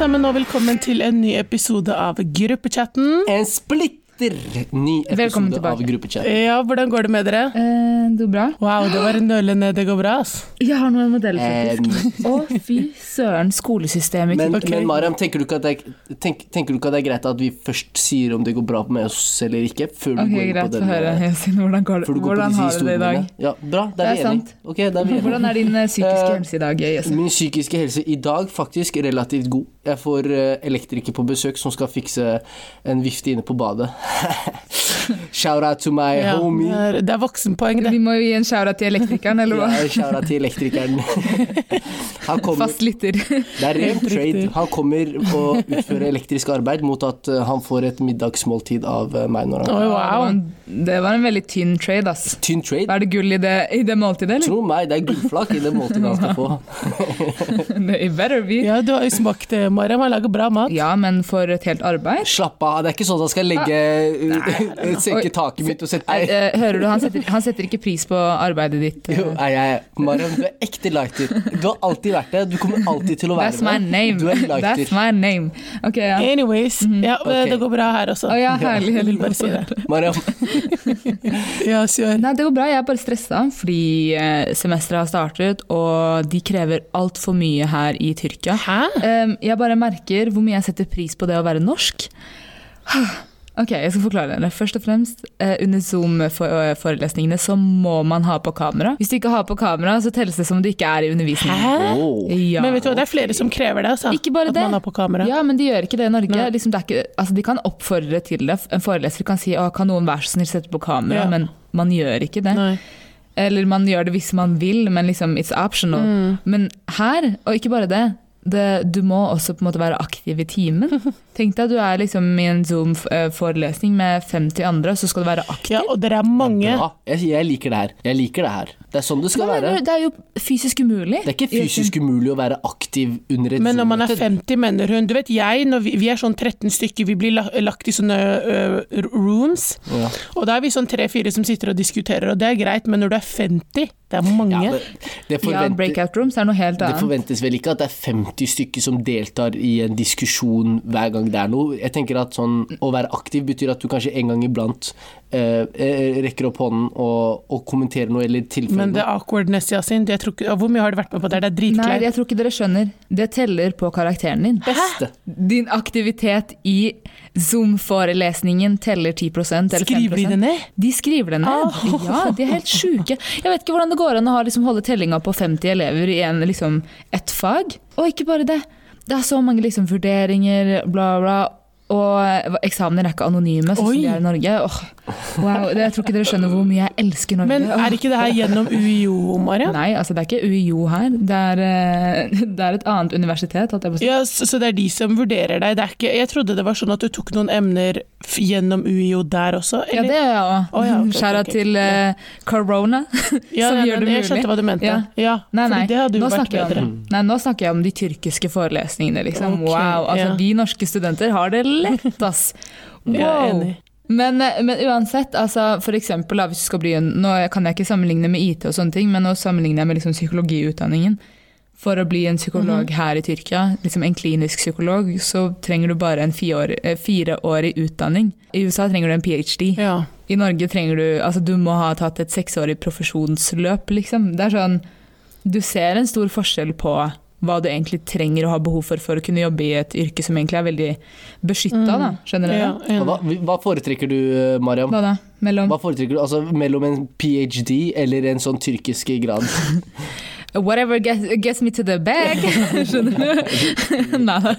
sammen, og velkommen til en ny episode av Gruppechatten. En splitter ny episode av Gruppechatten. Ja, hvordan går det med dere? Eh, det går bra. Wow, det var en nølende Det går bra, ass. Jeg har noen modeller, Eh, faktisk. Å, fy søren. Skolesystemet Men, okay. men Mariam, tenker du, ikke at det er, tenk, tenker du ikke at det er greit at vi først sier om det går bra med oss eller ikke? Før du Ok, går inn greit, på den, høre. eh, Yasin, hvordan går det? før du går på Hvordan disse har du det i dag? Ja, bra, da Det er vi enige. sant. Er vi enige. Hvordan er din eh, psykiske Eh, helse i dag, Yasin? Min psykiske helse i dag faktisk relativt god. Jeg får eh, elektriker på besøk som skal fikse en vifte inne på badet. Shout out to my Ja, homie. det, er, det er voksenpoeng, det. Vi må jo gi en shout-out til elektrikeren, eller hva? Ja, shout out til elektrikeren. Han kommer, Fast lytter. det er ren trade. Han kommer og utfører elektrisk arbeid mot at eh, han får et middagsmåltid av eh, meg når han var wow. det var en veldig tynn trade, ass. Tynn trade. Er det gull i det, i det måltidet, eller? Tro meg, det er gullflak i det måltidet han skal få. It better be. Ja, du har jo smakt det, Mariam. har lager bra mat. Ja, men for et helt arbeid? Slapp av, det er ikke sånn at han skal legge ah, senke taket mitt og sette Nei, eh, hører du, han setter, han setter ikke pris på arbeidet ditt. eh. jo, nei, nei, Mariam, du er ekte lighter. Du har alltid vært det. Du kommer alltid til å være That's my name. Du er lighter. That's my name. Okay, ja. Anyways, ja, okay. det går bra her også. Å ja, herlig. Jeg vil bare si det. Mariam, Ja, sure. Nei, det går bra. Jeg er bare stressa fordi eh, semesteret har startet, og de krever altfor mye her i Tyrkia. Hæ? Um, jeg bare merker hvor mye jeg setter pris på det å være norsk. Ok, jeg skal forklare det. Først og fremst, eh, under Zoom-forelesningene så må man ha på kamera. Hvis du ikke har på kamera, så telles det som du ikke er i undervisningen. Hæ? oh. Ja. Men vet du hva, det er flere som krever det, altså. Ikke bare At det. man har på kamera. Ja, men de gjør ikke det i Norge. Liksom, det er ikke, altså, de kan oppfordre til det. En foreleser kan si å, kan noen være så snill sette på kamera, Ja. men man gjør ikke det. Nei. Eller man gjør det hvis man vil, men liksom it's optional. Mm. Men her, og ikke bare det, det, du må også på en måte være aktiv i timen. Tenk deg at du er liksom i en Zoom-forelesning med 50 andre, så skal du være aktiv. Ja, og dere er mange. Ja, Jeg, jeg liker det her. Jeg liker det her. Det er sånn det skal men, være. Det er jo fysisk umulig. Det er ikke fysisk umulig å være aktiv under et Men når man er 50, mener hun Du vet jeg, når vi, vi er sånn 13 stykker, vi blir lagt i sånne uh, rooms. Ja. Og da er vi sånn tre-fire som sitter og diskuterer, og det er greit, men når du er 50, det er mange. Ja, det, Ja, breakout rooms er noe helt det forventes vel ikke at det er 50 stykker som deltar i en diskusjon hver gang det er noe. Jeg tenker at sånn, Å være aktiv betyr at du kanskje en gang iblant eh, eh, rekker opp hånden og, og kommenterer noe eller tilføyer Men det er awkwardness, Yasin. Jeg ikke, hvor mye har du vært med på det? Det er Nei, jeg tror ikke dere skjønner. Det teller på karakteren din. Beste. Din aktivitet i Zoom-forelesningen teller 10% eller 5 Skriver de det ned? De skriver det ned. Ja, de er helt sjuke. Jeg vet ikke hvordan det går an å liksom, holde tellinga på 50 elever i en, liksom, ett fag. Og ikke bare det. Det er så mange liksom, vurderinger, bla, bla. Og eksamener er ikke anonyme, sånn som de er i Norge. Oh, wow, det, jeg tror ikke dere skjønner hvor mye jeg elsker Norge. Men er ikke det her gjennom UiO, Maria? Nei, altså det er ikke UiO her. Det er, eh, det er et annet universitet. Ja, så, det er de som vurderer deg? Det ikke, jeg trodde det var sånn at du tok noen emner gjennom UiO der også? Ja, det gjør jeg òg. Ja, ok, Skjæra til uh, corona, Ja, som nei, gjør det det Jeg mulig. skjønte hva du mente. Ja. Nei, nei. det hadde jo Nå vært bedre. om, nei, nå snakker jeg om de tyrkiske forelesningene. Liksom. Okay, wow, altså. Vi norske studenter har det lett, ass! Wow. Men, eh, men uansett, altså, for eksempel hvis du skal bli en, Nå kan jeg ikke sammenligne med IT, og sånne ting, men nå sammenligner jeg med liksom, psykologiutdanningen. For å bli en psykolog Mhm. her i Tyrkia, liksom en klinisk psykolog, så trenger du bare en fireårig fire utdanning. I USA trenger du en ph.d. Ja. I Norge trenger du Altså, du må ha tatt et seksårig profesjonsløp, liksom. Det er sånn Du ser en stor forskjell på hva du egentlig trenger å ha behov for for å kunne jobbe i et yrke som egentlig er veldig beskytta, da. Skjønner du Ja, enig. Hva, hva foretrekker du, eh, Mariam? Hva da? Mellom Hva foretrekker du? Altså Mellom en ph.d. eller en sånn tyrkisk grad? Whatever gets, gets me to the bag. Skjønner du? Neida.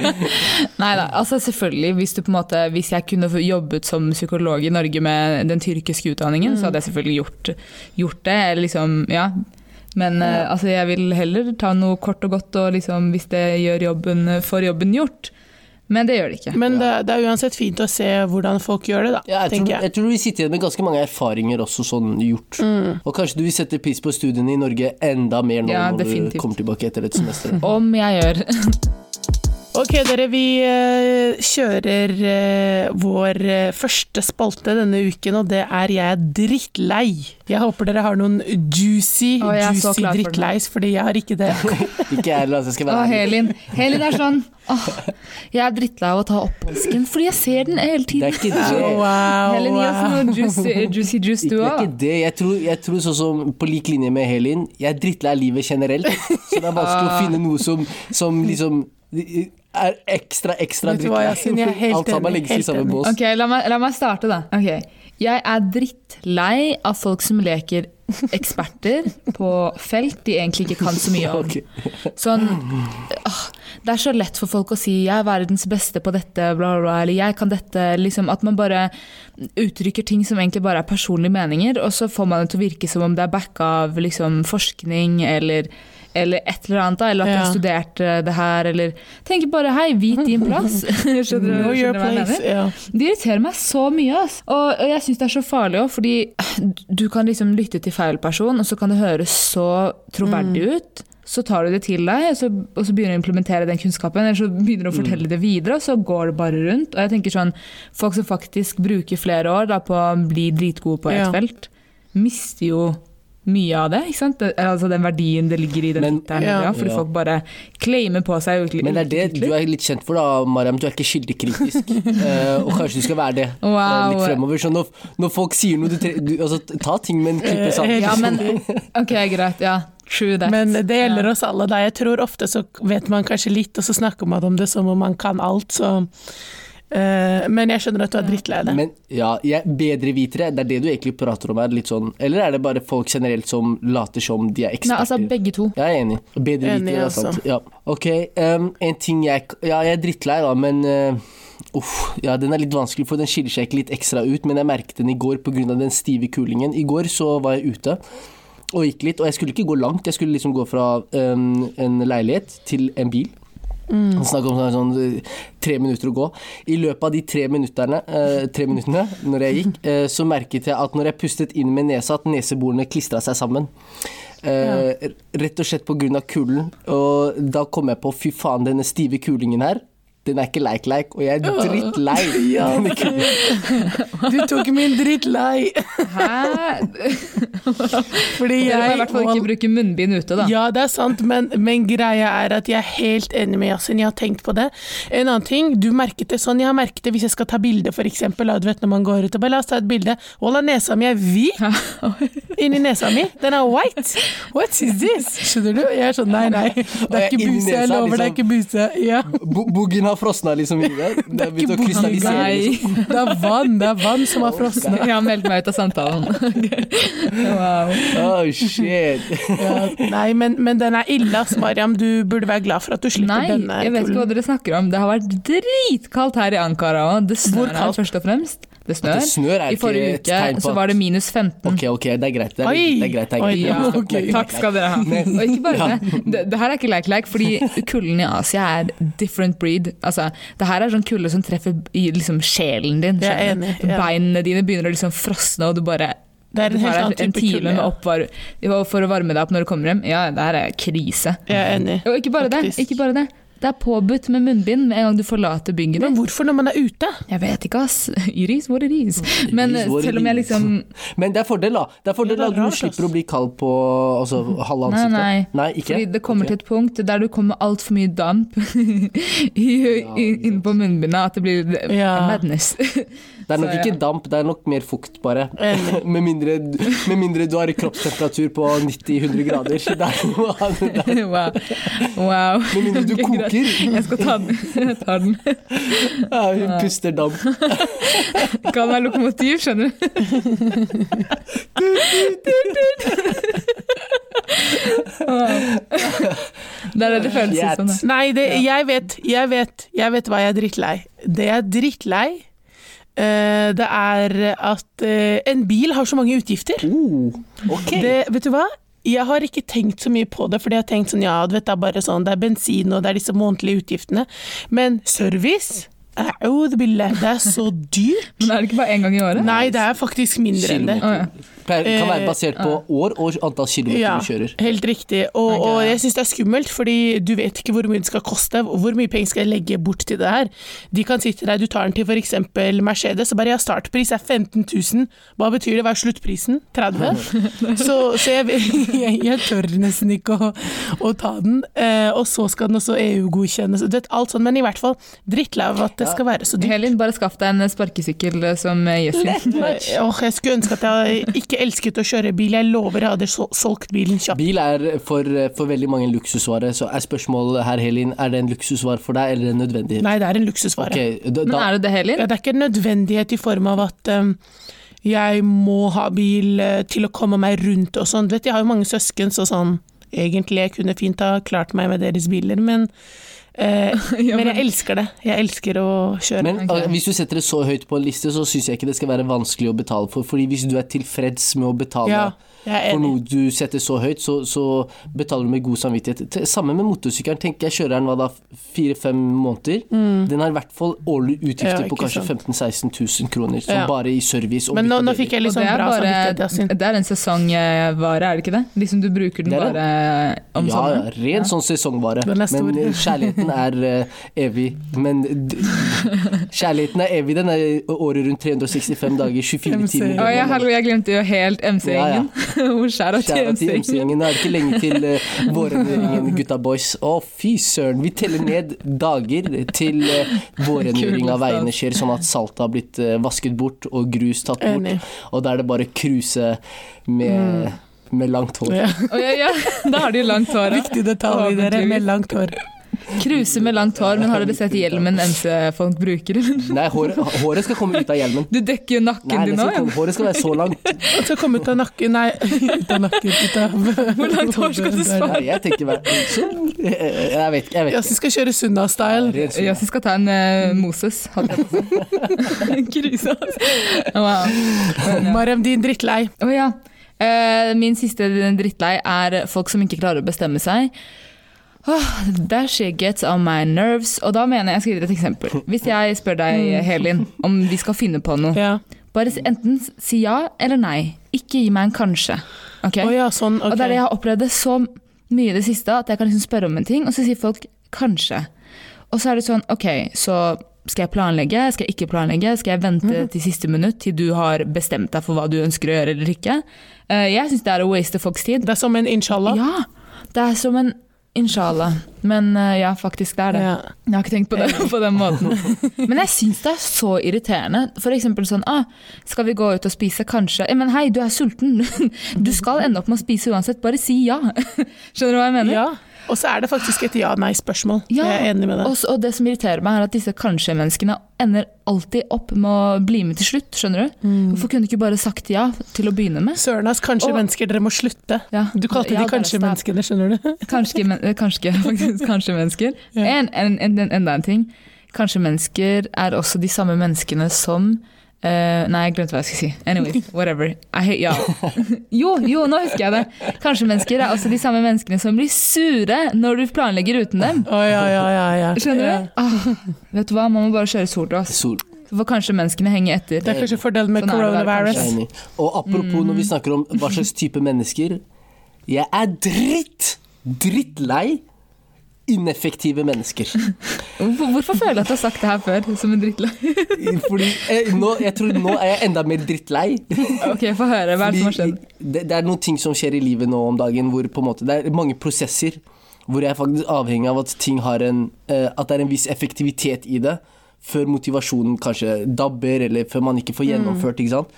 Neida. Altså selvfølgelig, hvis, du på en måte, hvis jeg kunne jobbet som psykolog i Norge med den tyrkiske utdanningen, så hadde jeg selvfølgelig gjort, gjort det. Eller liksom, ja. Men eh, altså, jeg vil heller ta noe kort og godt, og liksom, hvis det gjør jobben, får jobben gjort. Men det gjør det ikke. Men det, det er uansett fint å se hvordan folk gjør det, da. Ja, jeg, tror, jeg. jeg tror vi sitter igjen med ganske mange erfaringer også sånn gjort. Mm. Og kanskje du vil sette pris på studiene i Norge enda mer nå Ja, når definitivt. du kommer tilbake etter et semester. Om jeg gjør. Ok, dere, vi eh, kjører eh, vår eh, første spalte denne uken, og det er Jeg er drittlei. Jeg håper dere har noen juicy, er juicy klar for fordi jeg har ikke det. Ikke jeg heller, altså. Skal være Åh, Helin. Helin er sånn åh, Jeg er drittlei av å ta oppvasken, fordi jeg ser den hele tiden. Det er ikke det. Wow, Helin, gi oss noe juicy, juicy juice, du òg. det er ikke det. Jeg tror, jeg tror sånn som på lik linje med Helin, jeg er drittlei av livet generelt. Så det er vanskelig å finne noe som, som liksom er ekstra, ekstra helt Alt sammen ligger i samme bås. Ok, la meg, la meg starte, da. Okay. Jeg er drittlei av folk som leker eksperter på felt de egentlig ikke kan så mye om. Sånn åh, Det er så lett for folk å si 'jeg er verdens beste på dette', bla, bla, bla, eller 'jeg kan dette'. Liksom, at man bare uttrykker ting som egentlig bare er personlige meninger, og så får man det til å virke som om det er backa av liksom, forskning eller eller et eller annet, da, eller at Ja. har studert det her, eller tenker bare 'hei, vit din plass'. skjønner du hva jeg mener? Yeah. Det irriterer meg så mye. ass. Og, og jeg syns det er så farlig òg, fordi du kan liksom lytte til feil person, og så kan det høres så troverdig Mm. ut. Så tar du det til deg, og så, og så begynner du å implementere den kunnskapen. Eller så begynner du å fortelle det videre, og så går det bare rundt. Og jeg tenker sånn, Folk som faktisk bruker flere år da, på å bli dritgode på et Ja. felt, mister jo mye av det. ikke sant? Det, altså Den verdien det ligger i den Men- tittelen. Ja. Ja, fordi Ja. folk bare claimer på seg ulike Men det er det du er litt kjent for, da, Mariam. Du er ikke kildekritisk. uh, og kanskje du skal være det wow. uh, litt fremover. Så når, når folk sier noe, du, du altså, ta ting med en klype salt. Eh, Ja, men Ok, greit. Ja, true that. Men det gjelder Ja. oss alle. Da. Jeg tror ofte så vet man kanskje litt, og så snakker man om det som om man kan alt. Så. Eh, men jeg skjønner at du er drittlei deg. Men ja, jeg, bedrevitere, det er det du egentlig prater om her? Litt sånn, eller er det bare folk generelt som later som de er eksperter? Nei, altså begge to. Jeg er enig. Bedre Enig, vite, er altså. sant. Ja. Ok, um, en ting jeg Ja, jeg er drittlei, da, men uh, Uff, ja, den er litt vanskelig, for den skiller seg ikke litt ekstra ut, men jeg merket den i går pga. den stive kulingen. I går så var jeg ute og gikk litt, og jeg skulle ikke gå langt, jeg skulle liksom gå fra um, en leilighet til en bil. Han snakker om sånn, sånn eh, tre minutter å gå. I løpet av de tre eh, tre minuttene når jeg gikk, eh, så merket jeg at når jeg pustet inn med nesa, at neseborene klistra seg sammen. Eh, Rett og slett pga. kulden. Og da kom jeg på fy faen, denne stive kulingen her. Den er ikke leik-leik, og jeg er drittlei. Ja. Du tok min drittlei! Hæ? Fordi Dere må i jeg hvert fall ikke bruke munnbind ute, da. Ja, det er sant, men, men greia er at jeg er helt enig med Yasin. Jeg har tenkt på det. En annen ting, du merket det sånn, jeg har merket det hvis jeg skal ta bilde, for eksempel. Du vet når man går ut og bare la oss ta et bilde. Walla, nesa mi er hvit inni nesa mi. Den er white. What is this? Skjønner du? Jeg er sånn nei, nei. Det er ikke buse, jeg lover, det er liksom. ikke buse. Ja. Har frosna liksom i det. Det er ikke. Nei. Liksom. Det er vann, det er vann som har frosna. Jeg har meldt meg ut av samtalen. wow. Oh, shit. Ja, nei, men, men den er ille, ass, Mariam. Du burde være glad for at du slipper Nei, denne. jeg vet ikke hva dere snakker om. Det har vært dritkaldt her i Ankara òg. Det snør her først og fremst. Det snør. Det snør er I forrige uke tegn på så var det minus 15. Ok, ok, det er greit. Det er, Oi! det er greit. Det er greit. Oi, Ja, ok. Det greit. Takk skal dere ha. Og ikke bare det. det. Det her er ikke leik-leik, fordi kulden i Asia er different breed. Altså, det her er sånn kulde som treffer i liksom sjelen din. Jeg er enig, ja. Beinene dine begynner å liksom frosne, og du bare Det er en helt annen type time kulde. med Ja. for å varme deg opp når du kommer hjem. Ja, det her er krise. Jeg er enig. Og ikke bare Faktisk. det. ikke bare det. Det er påbudt med munnbind med en gang du forlater bygget Men hvorfor når man er ute? Jeg vet ikke, ass. Iris, hvor what it is. Men what it selv om jeg liksom Men det er fordel, da. Det er fordel er at du slipper å bli kald på altså, halve Nei, nei. nei. ikke? Fordi det kommer okay. til et punkt der du kommer altfor mye damp ja, innpå inn på munnbindet at det blir Ja. madness. Det er nok Så, ja. ikke damp, det er nok mer fukt, bare. Med, mindre, med mindre du har kroppstemperatur på 90-100 grader. Det er noe der. wow. wow. Med mindre du Ok, greit. koker. Jeg skal ta den. Jeg tar den. Ja, hun puster damp. Kan være lokomotiv, skjønner du. Det er det det føles som. Nei, det, jeg vet, jeg vet, jeg vet hva jeg er drittlei. Det jeg er drittlei, det er at eh, en bil har så mange utgifter. Oh, okay. Det, vet du hva? Jeg har ikke tenkt så mye på det, fordi jeg har tenkt sånn, ja, vet, det er bare sånn, det er bensin og det er disse månedlige utgiftene. Men service, Billah, det er så dyrt. Men er det ikke bare én gang i året? Nei, det er faktisk mindre enn det. Pleier, kan være Eh, basert på år og antall kilometer Ja, du kjører. helt riktig. Og, og jeg syns det er skummelt, fordi du vet ikke hvor mye det skal koste. Hvor mye penger skal jeg legge bort til det her? De kan si til deg, du tar den til f.eks. Mercedes, og bare ja, startpris er 15 000. Hva betyr det? Hva er sluttprisen? 30? så så jeg, jeg, jeg tør nesten ikke å, å ta den. Eh, og så skal den også EU-godkjennes. Du vet, Alt sånn, men i hvert fall drittlei av at det skal være så dyrt. Helin, bare skaff deg en sparkesykkel eh, som Jessin. Oh, jeg skulle ønske at jeg ikke elsket å kjøre bil. Jeg lover jeg hadde solgt bilen kjapt. Bil er for, for veldig mange en luksusvare, så er spørsmålet her, Helin, er det en luksusvare for deg, eller en nødvendighet? Nei, det er en luksusvare. Okay, da, Men er det det, Helin? Ja, det er ikke en nødvendighet i form av at um, jeg må ha bil eh, til å komme meg rundt og sånn. Du vet, jeg har jo mange søsken, så sånn Egentlig jeg kunne fint ha klart meg med deres biler, men eh, Men men- jeg elsker det. Jeg elsker å kjøre. men Ok. uh, hvis du setter det så høyt på en liste, så syns jeg ikke det skal være vanskelig å betale for. Fordi hvis du er tilfreds med å betale ja, for noe du setter så høyt, så, så betaler du med god samvittighet. Samme med motorsykkelen. Tenker jeg kjører den hva da, fire-fem måneder. Den har i hvert fall årlige utgifter Mm. Ja, på kanskje 15 000-16 000 kroner. Som Ja. bare i service og Men nå, bytte nå fikk jeg sånn det er bra bare Det er en sesongvare, er det ikke det? Liksom du bruker den bare om ja, sommeren? ja, ren sånn sesongvare. Men eh, kjærligheten er eh, evig. Men d- kjærligheten er evig. Den er året rundt 365 dager, 24 MC. timer. Å, ja, hallo, jeg glemte jo helt MC-gjengen. Ja, skjæra Kjære til MC-gjengen. MC-gjengen. Nå er det ikke lenge til uh, vårrengjøringen, gutta boys. Å, fy søren. Vi teller ned dager til uh, vårrengjøring av veiene skjer, sånn at saltet har blitt uh, vasket bort og grus tatt bort. Enig. Og da er det bare kruse med, med langt hår. Ja. Oh, ja, ja. Da har de jo langt hår. Viktig detalj dere, med langt hår. Kruse med langt hår, men har dere sett hjelmen MC-folk bruker? Nei, håret, håret skal komme ut av hjelmen. Du dekker jo nakken Nei, din skal håret skal være så langt. Det skal komme ut av nakken Nei, ut av nakken. Ut av Hvor langt hår skal du svare? Nei, jeg tenker bare. Jeg vet ikke. Jeg skal kjøre Sunna-style. Yasin skal ta en uh, Moses, hadde jeg. Kruse, altså. Wow. Men, ja. Mariam, din drittlei. Å ja. Eh, min siste drittlei er folk som ikke klarer å bestemme seg. Åh, that shit gets on my nerves. Og da mener jeg, jeg skal gi dere et eksempel. Hvis jeg spør deg, Helin, om vi skal finne på noe, Ja. bare enten si ja eller nei. Ikke gi meg en kanskje. Okay? Oh, ja, sånn. Og det er det jeg har opplevd det så mye i det siste, at jeg kan liksom spørre om en ting, og så sier folk kanskje. Og så er det sånn, ok, så skal jeg planlegge, skal jeg ikke planlegge, skal jeg vente til siste minutt til du har bestemt deg for hva du ønsker å gjøre eller ikke? Eh, Jeg syns det er å waste folks tid. Det er som en inshallah. Ja, det er som en inshallah. Men eh, ja, faktisk det er det. Ja. Jeg har ikke tenkt på det på den måten. Men jeg syns det er så irriterende. Eksempel sånn ah, Skal vi gå ut og spise? Kanskje. Men hei, du er sulten. Du skal ende opp med å spise uansett. Bare si ja. Skjønner du hva jeg mener? Ja. Og så er det faktisk et ja-nei-spørsmål. Ja, Jeg er enig med deg. Og, og det som irriterer meg, er at disse kanskje-menneskene ender alltid opp med å bli med til slutt. Skjønner du? Mm. Hvorfor kunne du ikke bare sagt ja til å begynne med? Søren ass, kanskje-mennesker, dere må slutte. Ja. Du kalte Ja, de er kanskje det. menneskene, skjønner du? Kanskje, men, eh, kanskje, faktisk, kanskje mennesker. Ja. En, en, en, en, enda en ting. Kanskje mennesker er også de samme menneskene som eh, Nei, jeg glemte hva jeg skulle si. Anyways, whatever. I hate y'all. jo, jo, nå husker jeg det. Kanskje mennesker er også de samme menneskene som blir sure når du planlegger uten dem. Oh, ja, ja, ja. ja. Skjønner du? Ah, vet du hva, man må bare kjøre solo. Sol. For kanskje menneskene henger etter. Det er kanskje fordelen med Sånn coronavirus. Og apropos når vi snakker om hva slags type mennesker Jeg er dritt, drittlei ineffektive mennesker. Hvorfor, føler jeg at du har sagt det her før, som en drittlei? Fordi eh, nå, jeg tror nå er jeg enda mer drittlei. ok, få høre. Hva er det som har skjedd? Det, det er noen ting som skjer i livet nå om dagen hvor på en måte, det er mange prosesser hvor jeg er faktisk avhengig av at ting har en eh, At det er en viss effektivitet i det. Før motivasjonen kanskje dabber, eller før man ikke får gjennomført. ikke sant?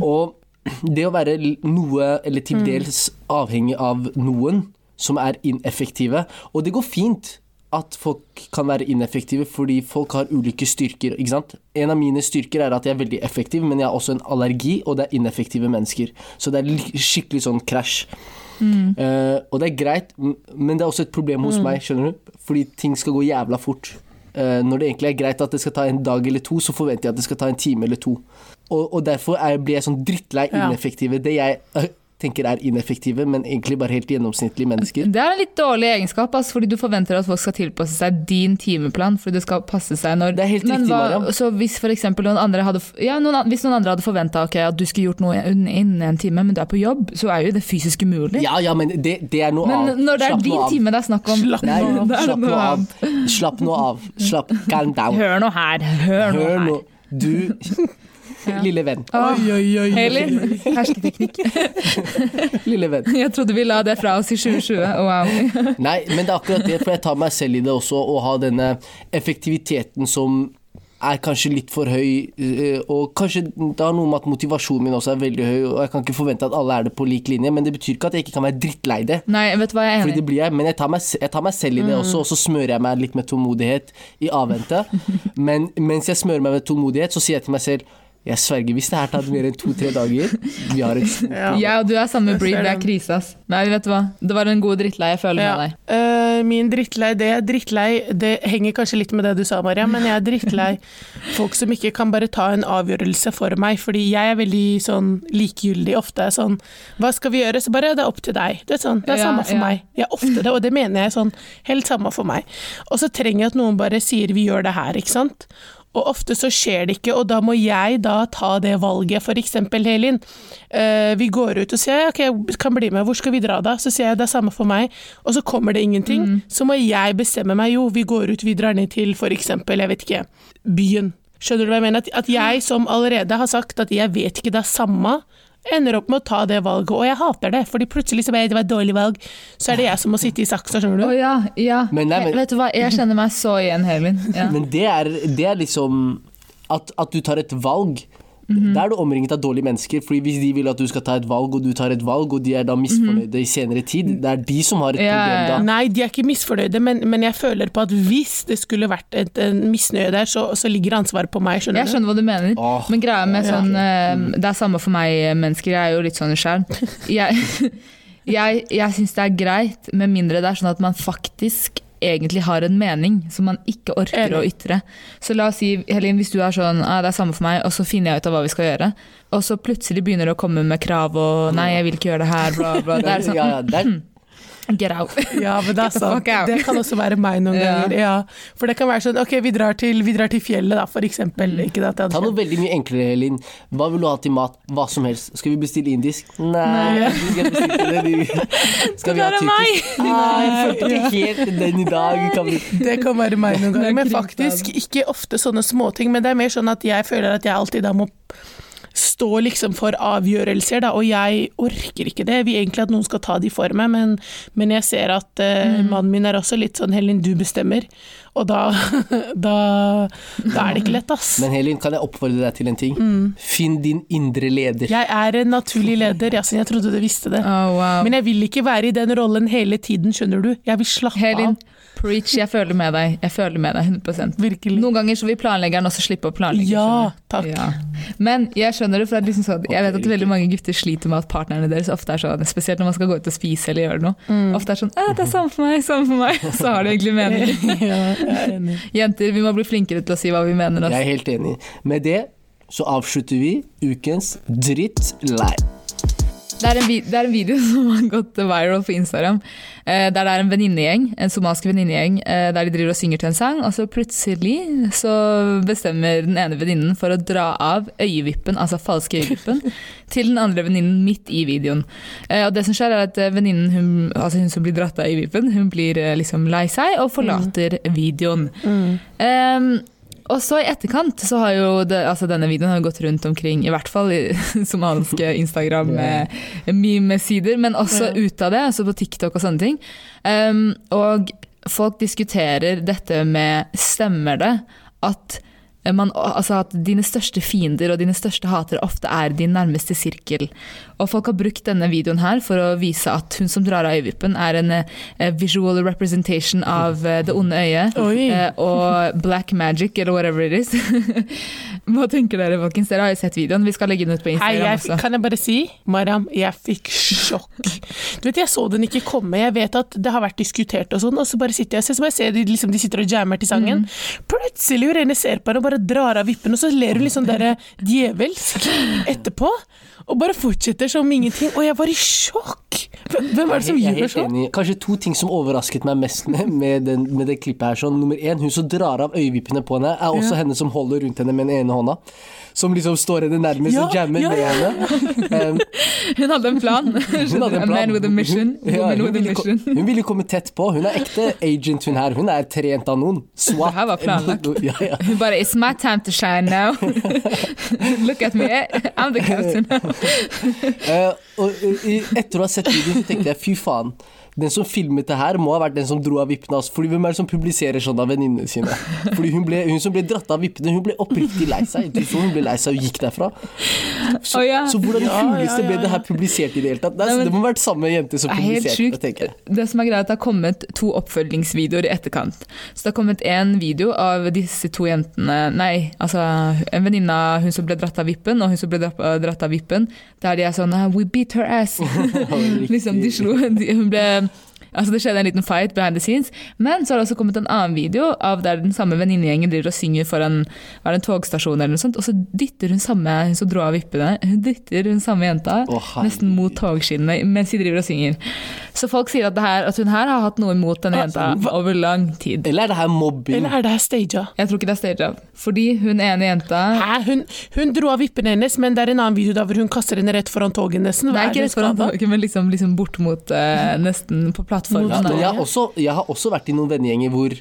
Og det å være noe, eller til dels avhengig av noen som er ineffektive Og det går fint at folk kan være ineffektive fordi folk har ulike styrker. ikke sant? En av mine styrker er at jeg er veldig effektiv, men jeg har også en allergi, og det er ineffektive mennesker. Så det er skikkelig sånn krasj. Eh, og det er greit, men det er også et problem hos meg, skjønner du? Fordi ting skal gå jævla fort. Uh, når det egentlig er greit at det skal ta en dag eller to, så forventer jeg at det skal ta en time eller to. Og, og derfor er, blir jeg sånn drittlei Ja. ineffektive. Det jeg eh, tenker er ineffektive, men egentlig bare helt gjennomsnittlige mennesker. Det er en litt dårlig egenskap, altså, fordi du forventer at folk skal tilpasse seg din timeplan. fordi det skal passe seg når... Det er helt Men riktig, Mariam. Så hvis for noen andre hadde, ja, noen, hvis noen andre hadde forventa at du skulle gjort noe innen en time, men du er på jobb, så er jo det fysisk umulig. Ja, ja, men det, det er noe men annet. når det er Slapp din time det er snakk om Nei, nå slapp nå noe av. Slapp nå av. Slapp calm down. Hør nå her, hør nå her. Du, lille venn. Åh, Oi, oi, oi. Helin, hersketeknikk. Lille venn. Jeg trodde vi la det fra oss i 2020. Wow. Nei, men det er akkurat det, for jeg tar meg selv i det også, å ha denne effektiviteten som er kanskje litt for høy, eh, og kanskje det har noe med at motivasjonen min også er veldig høy, og jeg kan ikke forvente at alle er det på lik linje, men det betyr ikke at jeg ikke kan være drittlei det. Nei, vet du hva, jeg er Fordi det blir jeg, men jeg tar, meg, jeg tar meg selv i det også, og så smører jeg meg litt med tålmodighet i avvente. Men mens jeg smører meg med tålmodighet, så sier jeg til meg selv jeg sverger, hvis det her tar mer enn to-tre dager, vi har et stort Ja. Ja, og du er samme breed, det er krise, ass. Nei, vet du hva, det var en god drittlei, jeg føler Ja. med deg. Uh, min drittlei, det drittlei, det henger kanskje litt med det du sa, Maria, men jeg er drittlei folk som ikke kan bare ta en avgjørelse for meg, fordi jeg er veldig sånn likegyldig ofte. Sånn, hva skal vi gjøre? Så bare, det er opp til deg. Det er sånn, det er Ja, samme for ja. meg. Jeg er ofte det, og det mener jeg sånn, helt samme for meg. Og så trenger jeg at noen bare sier vi gjør det her, ikke sant? Og ofte så skjer det ikke, og da må jeg da ta det valget. For eksempel, Helin, uh, vi går ut og sier ok, jeg kan bli med, hvor skal vi dra da? Så sier jeg det er samme for meg, og så kommer det ingenting. Så må jeg bestemme meg, jo, vi går ut, vi drar ned til for eksempel, jeg vet ikke, byen. Skjønner du hva jeg mener? At, at jeg som allerede har sagt at jeg vet ikke det er samme, ender opp med å ta det valget, og jeg hater det, fordi plutselig så ble det var et dårlig valg, så er det jeg som må sitte i saksa, skjønner du. du? ja, ja. Men nei, men- Vet du hva, jeg kjenner meg så igjen, Helin. Ja. Men det er, det er liksom at, at du tar et valg. Da er du omringet av dårlige mennesker. Fordi Hvis de vil at du skal ta et valg, og du tar et valg, og de er da misfornøyde i senere tid, det er de som har et Ja, problem da. Nei, de er ikke misfornøyde, men, men jeg føler på at hvis det skulle vært et, en misnøye der, så, så ligger ansvaret på meg, skjønner Jeg skjønner hva du mener, Åh, men greia med ja. sånn uh, Det er samme for meg, eh, mennesker. Jeg er jo litt sånn sjøl. Jeg, jeg, jeg syns det er greit, med mindre det er sånn at man faktisk egentlig har en mening som man ikke orker Enig. å ytre. Så la oss si, Helin, hvis du er sånn ah, det er samme for meg, og så finner jeg ut av hva vi skal gjøre, og så plutselig begynner du å komme med krav og nei, jeg vil ikke gjøre det her, bla, bla. Det er sånn, ja, ja, get out. Ja, men det er sant. Det kan også være meg noen Ja. ganger. Ja. For det kan være sånn, ok, vi drar til, vi drar til fjellet da, for eksempel. Mm. Ikke at det Ta noe veldig mye enklere, Linn. Hva vil du ha til mat? Hva som helst. Skal vi bestille indisk? Nei. Nei. skal vi- Skal vi ha er tyrkisk? Nei, jeg følte ikke helt den i dag. Kan vi... Det kan være meg noen er ganger, men faktisk ikke ofte sånne småting. Men det er mer sånn at jeg føler at jeg alltid da må stå liksom for avgjørelser, da, og jeg orker ikke det. Jeg vil egentlig at noen skal ta de for meg, men, men jeg ser at uh, Mm. mannen min er også litt sånn Helin, du bestemmer. Og da, da, da er det ikke lett, ass. Men Helin, kan jeg oppfordre deg til en ting? Finn din indre leder. Jeg er en naturlig leder, Yasin, jeg trodde du visste det. Oh, wow. Men jeg vil ikke være i den rollen hele tiden, skjønner du. Jeg vil slappe Helin, av. preach, jeg føler med deg. Jeg føler med deg 100% Virkelig. Noen ganger så vil planleggeren også slippe å planlegge. Ja, takk. Ja. Men jeg skjønner det, for det liksom sånn, jeg vet at veldig mange gutter sliter med at partnerne deres ofte er sånn, spesielt når man skal gå ut og spise eller gjøre noe, Mm. ofte er sånn «Æ, 'det er samme for meg, samme for meg', så har det egentlig mening. ja, jeg er enig. Jenter, vi må bli flinkere til å si hva vi mener. Jeg Altså. er helt enig. Med det så avslutter vi ukens drittlei. Det, er en det er en video som har gått viral på Instagram, eh, der det er en venninnegjeng, en somalisk venninnegjeng, eh, der de driver og synger til en sang, og så plutselig så bestemmer den ene venninnen for å dra av øyevippen, altså falske øyevippen, til den andre venninnen midt i videoen. Eh, og det som skjer er at eh, venninnen, hun, altså hun som blir dratt av øyevippen, hun blir eh, liksom lei seg og forlater videoen. Um, og så i etterkant så har jo det, altså denne videoen har gått rundt omkring, i hvert fall i somaliske Instagram-memesider, men også ut av det, altså på TikTok og sånne ting. Um, og folk diskuterer dette med stemmer det at man, altså at dine største fiender og dine største hatere ofte er din nærmeste sirkel. Og folk har brukt denne videoen her for å vise at hun som drar av øyevippen er en eh, visual representation av eh, det onde øyet. Oi. Eh, og black magic, eller whatever it is. Hva tenker dere, folkens? Dere har jo sett videoen. Vi skal legge den ut på Hei, Instagram jeg, også. kan jeg bare si, Mariam, jeg fikk sjokk. Du vet, Jeg så den ikke komme. Jeg vet at det har vært diskutert, og sånn, og så bare sitter jeg og ser, så bare ser de, liksom, de sitter og jammer til sangen. Mm. Plutselig hun ene ser på den og bare bare drar av vippen, og så ler hun litt sånn der djevelsk etterpå. Og bare fortsetter som ingenting. Og jeg var i sjokk! Hvem er det som gjør sånn? Kanskje to ting som overrasket meg mest med, med, den, med det klippet her. Sånn, nummer én, hun som drar av øyevippene på henne, er også henne som holder rundt henne med den ene hånda. Som liksom står henne nærmest Ja, og jammer ja, med henne. Um, Hun hadde en plan. hun hadde en A man with a mission. Hun, ja, hun, with a ville, ko- mission. hun ville komme tett på. Hun er ekte agent, hun her. Hun er trent av noen. SWAT. Det her var planlagt. Ja, ja. Hun bare It's my time to shine now. Look at me. I'm the captain. Eh, og eh, i- etter å ha sett videoen, så tenkte jeg fy faen. Den som filmet det her, må ha vært den som dro av vippene. Altså, fordi Hvem er det som publiserer sånn av venninnene sine? Fordi hun, ble, hun som ble dratt av vippene, hun ble oppriktig lei seg. Du så hun ble lei seg og gikk derfra. Så, oh, ja. så hvordan i Ja, huleste ja, ja, ble det her publisert i det hele tatt? Det, er- Nei, men- det må ha vært samme jente som er publiserte det, tenker jeg. Det som er greia er at det har kommet to oppfølgingsvideoer i etterkant. Så det har kommet en video av disse to jentene Nei, altså en venninne av hun som ble dratt av vippen, og hun som ble dratt, dratt av vippen, der de er sånn «Ah, We beat her ass. liksom, de slo de, Hun ble Altså Det skjedde en liten fight behind the scenes, men så har det også kommet en annen video av der den samme venninnegjengen driver og synger foran var en togstasjon, eller noe sånt, og så dytter hun samme hun som dro av vippene, hun dytter hun samme jenta oh, nesten mot togskinnene mens de driver og synger. Så folk sier at, det her, at hun her har hatt noe imot denne jenta over lang tid. Eller er det her mobbing? Eller er det her staged? Jeg tror ikke det er staged. Fordi hun ene jenta Hæ? Hun, hun dro av vippene hennes, men det er en annen video der hvor hun kaster henne rett foran toget nesten. Hva er ikke rett foran toget, men liksom, liksom bort mot uh, nesten på Ja, plattformen. Ja, jeg, har også, jeg har også vært i noen vennegjenger hvor,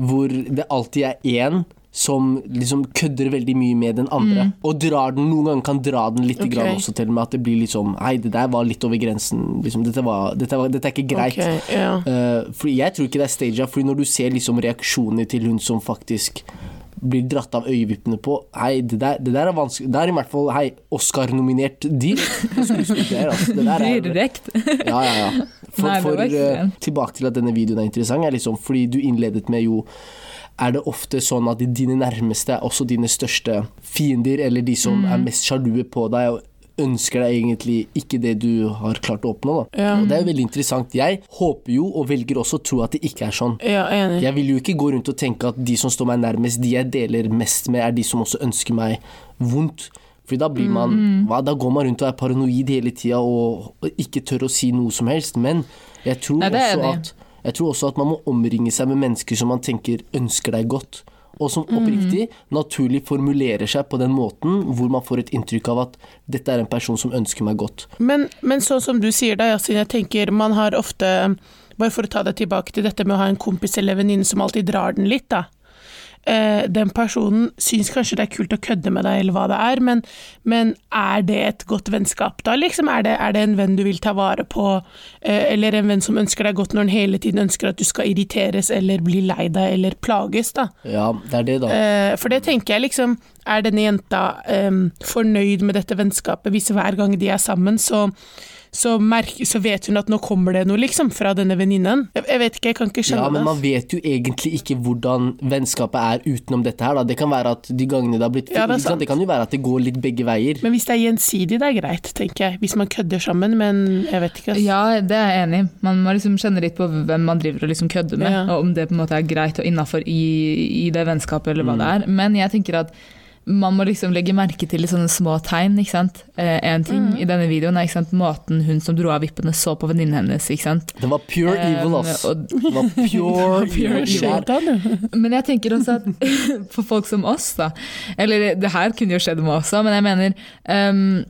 hvor det alltid er én som liksom kødder veldig mye med den andre. Og drar den, noen ganger kan dra den litt okay. grann også til og med at det blir litt sånn Hei, det der var litt over grensen. Liksom, dette, var, dette, var, dette er ikke greit. Okay, yeah. uh, fordi jeg tror ikke det er staged, fordi når du ser liksom reaksjonene til hun som faktisk blir dratt av øyevippene på Hei, det der, det der er vanskelig Det er i hvert fall hei, Oscar-nominert deal. Skuespiller, altså. Det der er Direkt. ja, ja, ja. For, Nei, for, uh, tilbake til at denne videoen er interessant, er liksom fordi du innledet med jo er det ofte sånn at dine nærmeste er også dine største fiender, eller de som Mm. er mest sjalue på deg og ønsker deg egentlig ikke det du har klart å oppnå. Ja. Det er jo veldig interessant. Jeg håper jo, og velger også å tro at det ikke er sånn. Ja, enig. Jeg vil jo ikke gå rundt og tenke at de som står meg nærmest, de jeg deler mest med, er de som også ønsker meg vondt. Fordi da blir man Mm. hva, Da går man rundt og er paranoid hele tida og, og ikke tør å si noe som helst. Men jeg tror, Nei, også at, jeg tror også at man må omringe seg med mennesker som man tenker ønsker deg godt. Og som Mm. oppriktig naturlig formulerer seg på den måten hvor man får et inntrykk av at dette er en person som ønsker meg godt. Men, men sånn som du sier da, Yasin, jeg tenker man har ofte Bare for å ta det tilbake til dette med å ha en kompis eller venninne som alltid drar den litt, da. Eh, den personen syns kanskje det er kult å kødde med deg, eller hva det er, men, men er det et godt vennskap da, liksom? Er det, er det en venn du vil ta vare på, eh, eller en venn som ønsker deg godt når den hele tiden ønsker at du skal irriteres eller bli lei deg eller plages, da? Ja, det er det, da. Eh, for det tenker jeg liksom Er denne jenta em, fornøyd med dette vennskapet hvis hver gang de er sammen, så, så, merker, så vet hun at nå kommer det noe, liksom, fra denne venninnen? Jeg, jeg vet ikke, jeg kan ikke skjønne det. Ja, men man vet jo egentlig ikke hvordan vennskapet er utenom dette her. Da. Det kan være at de gangene det har blitt Ja, det. Det kan jo være at det går litt begge veier. Men hvis det er gjensidig, det er greit, tenker jeg. Hvis man kødder sammen, men jeg vet ikke. Altså. Ja, det er jeg enig i. Man må liksom kjenne litt på hvem man driver og liksom kødder med, Ja. og om det på en måte er greit og innafor i, i det vennskapet eller hva det er. Men jeg tenker at man må liksom legge merke til sånne små tegn. ikke sant? Eh, en ting i denne videoen er ikke sant, måten hun som dro av vippene så på venninnen hennes. ikke sant? Det var pure eh, evil, ass. og- Det var pure, Pure evil. Men jeg tenker også at for folk som oss, da Eller det her kunne jo skjedd med oss også, men jeg mener um,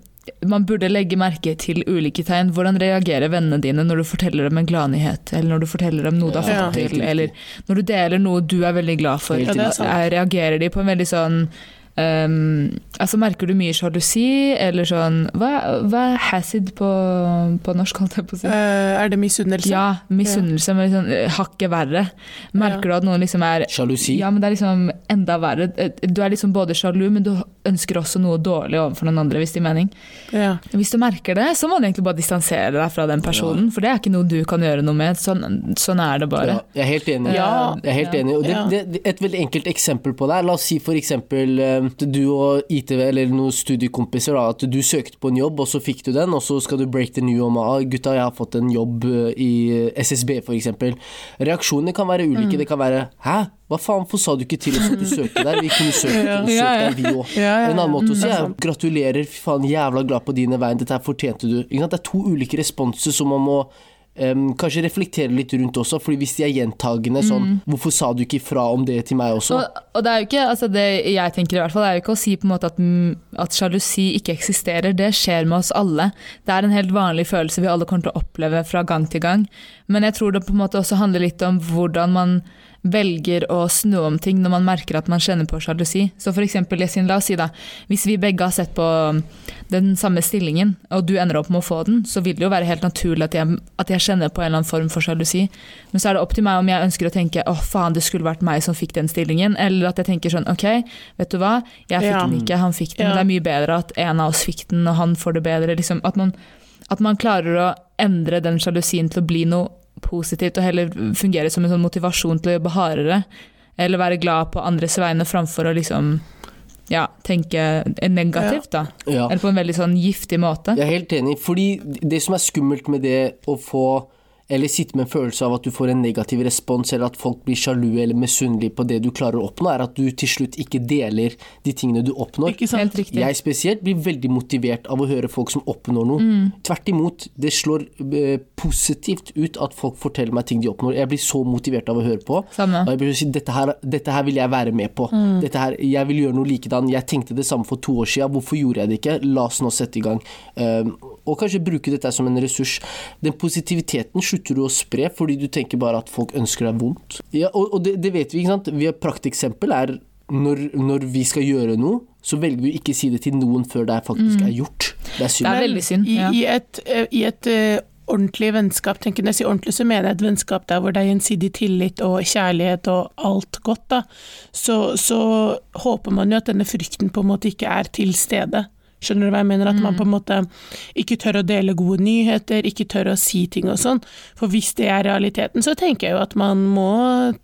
man burde legge merke til ulike tegn. Hvordan reagerer vennene dine når du forteller dem en gladnyhet, eller når du forteller dem noe du har fått til, eller når du deler noe du er veldig glad for. Ja, Reagerer de på en veldig sånn Um, altså Merker du mye sjalusi, eller sånn Hva, hva er hasid på, på norsk, holdt jeg på å si? Uh, er det misunnelse? Ja, misunnelse, men liksom, eh, hakket verre. Merker du at noen liksom er Sjalusi. ja, men det er liksom enda verre. Du er liksom både sjalu, men du ønsker også noe dårlig overfor noen andre, hvis det gir mening. Ja. Hvis du merker det, så må du egentlig bare distansere deg fra den personen, for det er ikke noe du kan gjøre noe med. Sånn, sånn er det bare. Ja, jeg er helt enig. Ja. Jeg er helt Ja. enig. Og det, det, et veldig enkelt eksempel på det er La oss si for eksempel eh, eh, du og ITV eller noen studiekompiser da, at du søkte på en jobb, og så fikk du den, og så skal du break the new om ah, gutta, jeg har fått en jobb eh, i SSB f.eks. Reaksjonene kan være ulike. Det kan være hæ, hva faen, hvorfor sa du ikke til oss at du søkte der? Vi kunne søkt, Ja. søkt Ja, ja. der, vi òg. Ja, En annen måte å si er er gratulerer, fy faen, jævla glad på dine vegne, dette her fortjente du. Det er to ulike responser som man må em, kanskje reflektere litt rundt også, fordi hvis de er gjentagende sånn Hvorfor sa du ikke ifra om det til meg også? Og, og det er jo ikke, altså det jeg tenker i hvert fall, er jo ikke å si på en måte at, mm, at sjalusi ikke eksisterer. Det skjer med oss alle. Det er en helt vanlig følelse vi alle kommer til å oppleve fra gang til gang. Men jeg tror det på en måte også handler litt om hvordan man velger å snu om ting når man merker at man kjenner på sjalusi. Så for eksempel, Yesin, la oss si da, hvis vi begge har sett på den samme stillingen, og du ender opp med å få den, så vil det jo være helt naturlig at jeg, at jeg kjenner på en eller annen form for sjalusi. Men så er det opp til meg om jeg ønsker å tenke å faen, det skulle vært meg som fikk den stillingen, eller at jeg tenker sånn ok, vet du hva, jeg fikk Ja. den ikke, han fikk den. Ja. Det er mye bedre at en av oss fikk den, og han får det bedre. Liksom, at, man, at man klarer å endre den sjalusien til å bli noe positivt, og heller fungere som en sånn motivasjon til å jobbe hardere. Eller være glad på andres vegne framfor å liksom ja, tenke negativt, da. Ja. Eller på en veldig sånn giftig måte. Jeg er helt enig, fordi det som er skummelt med det å få eller sitte med en følelse av at du får en negativ respons, eller at folk blir sjalu eller misunnelige på det du klarer å oppnå, er at du til slutt ikke deler de tingene du oppnår. Ikke sant? Helt riktig. Jeg spesielt blir veldig motivert av å høre folk som oppnår noe. Tvert imot, det slår eh, positivt ut at folk forteller meg ting de oppnår. Jeg blir så motivert av å høre på. Samme. Og jeg blir si, dette her, dette her vil jeg være med på. Dette her, jeg vil gjøre noe likedan. Jeg tenkte det samme for to år siden. Hvorfor gjorde jeg det ikke? La oss nå sette i gang. Um, og kanskje bruke dette som en ressurs. Den positiviteten slutter du å spre fordi du tenker bare at folk ønsker deg vondt. Ja, og og det, det vet vi, ikke sant. Vi har prakteksempel er når, når vi skal gjøre noe, så velger vi å ikke si det til noen før det faktisk er gjort. Det er synd. Det er veldig synd, I, ja. i et, eh, i et eh, ordentlig vennskap, tenker jeg, når jeg sier ordentlig, så mener jeg et vennskap der hvor det er gjensidig tillit og kjærlighet og alt godt, da. Så, så håper man jo at denne frykten på en måte ikke er til stede. Skjønner du hva jeg mener? At man på en måte ikke tør å dele gode nyheter, ikke tør å si ting og sånn. For hvis det er realiteten, så tenker jeg jo at man må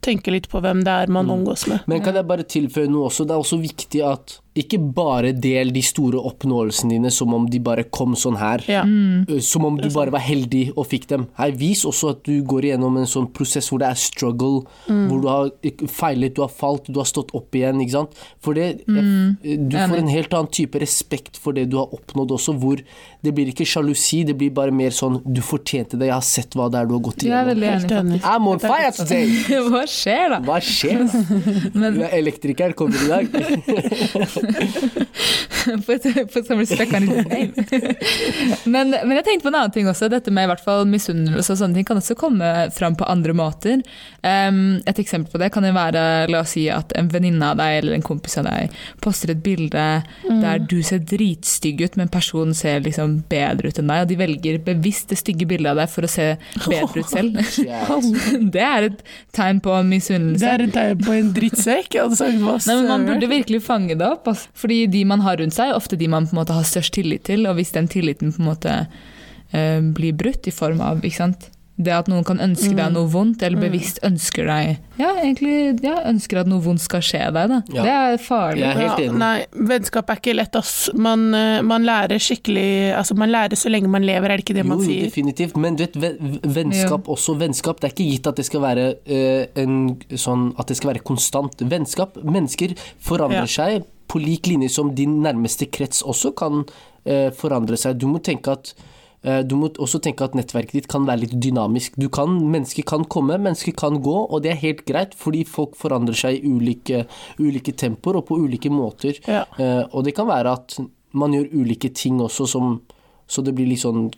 tenke litt på hvem det er man omgås med. Men kan jeg bare tilføye noe også? Det er også viktig at ikke bare del de store oppnåelsene dine som om de bare kom sånn her. Ja. Uh, Som om du bare var heldig og fikk dem. Hei, vis også at du går igjennom en sånn prosess hvor det er struggle, hvor du har feilet, du har falt, du har stått opp igjen, ikke sant. For det, du får en helt annen type respekt for det du har oppnådd også, hvor det blir ikke sjalusi, det blir bare mer sånn du fortjente det, jeg har sett hva det er du har gått igjennom'. Jeg er veldig enig. I'm on fire today! Hva skjer da? Hva skjer? Du er elektriker, kommer i dag. Put, put some respect on his name. men, men jeg tenkte på en annen ting også. Dette med i hvert fall misunnelse og sånne ting kan også komme fram på andre måter. Um, et eksempel på det kan jo være la oss si at en venninne av deg eller en kompis av deg poster et bilde der du ser dritstygg ut, men personen ser liksom bedre ut enn deg, og de velger bevisst det stygge bildet av deg for å se bedre ut selv. Shit. det er et tegn på Det er et tegn på en drittsekk. Hva Nei, men Man burde virkelig fange det opp. Altså. Fordi de man har rundt seg, er ofte de man på en måte har størst tillit til. Og hvis den tilliten på en måte uh, blir brutt i form av ikke sant? Det at noen kan ønske deg noe vondt, eller bevisst ønsker deg Ja, egentlig ja, ønsker at noe vondt skal skje deg. Da. Ja. Det er farlig. Jeg er helt enig. nei, vennskap er ikke lett, ass. Man, eh, man lærer skikkelig Altså, man lærer så lenge man lever, er det ikke det man sier? jo, definitivt. Men du vet, vennskap, vennskap også vennskap. Det er ikke gitt at det skal være uh, en sånn At det skal være konstant. Vennskap Mennesker forandrer Ja. seg på lik linje som din nærmeste krets også kan uh, forandre seg. Du må tenke at du må også tenke at nettverket ditt kan være litt dynamisk. Du kan, mennesker kan komme, mennesker kan gå, og det er helt greit, fordi folk forandrer seg i ulike, ulike tempoer og på ulike måter. Ja. Eh, og det kan være at man gjør ulike ting også, som, så det blir litt sånn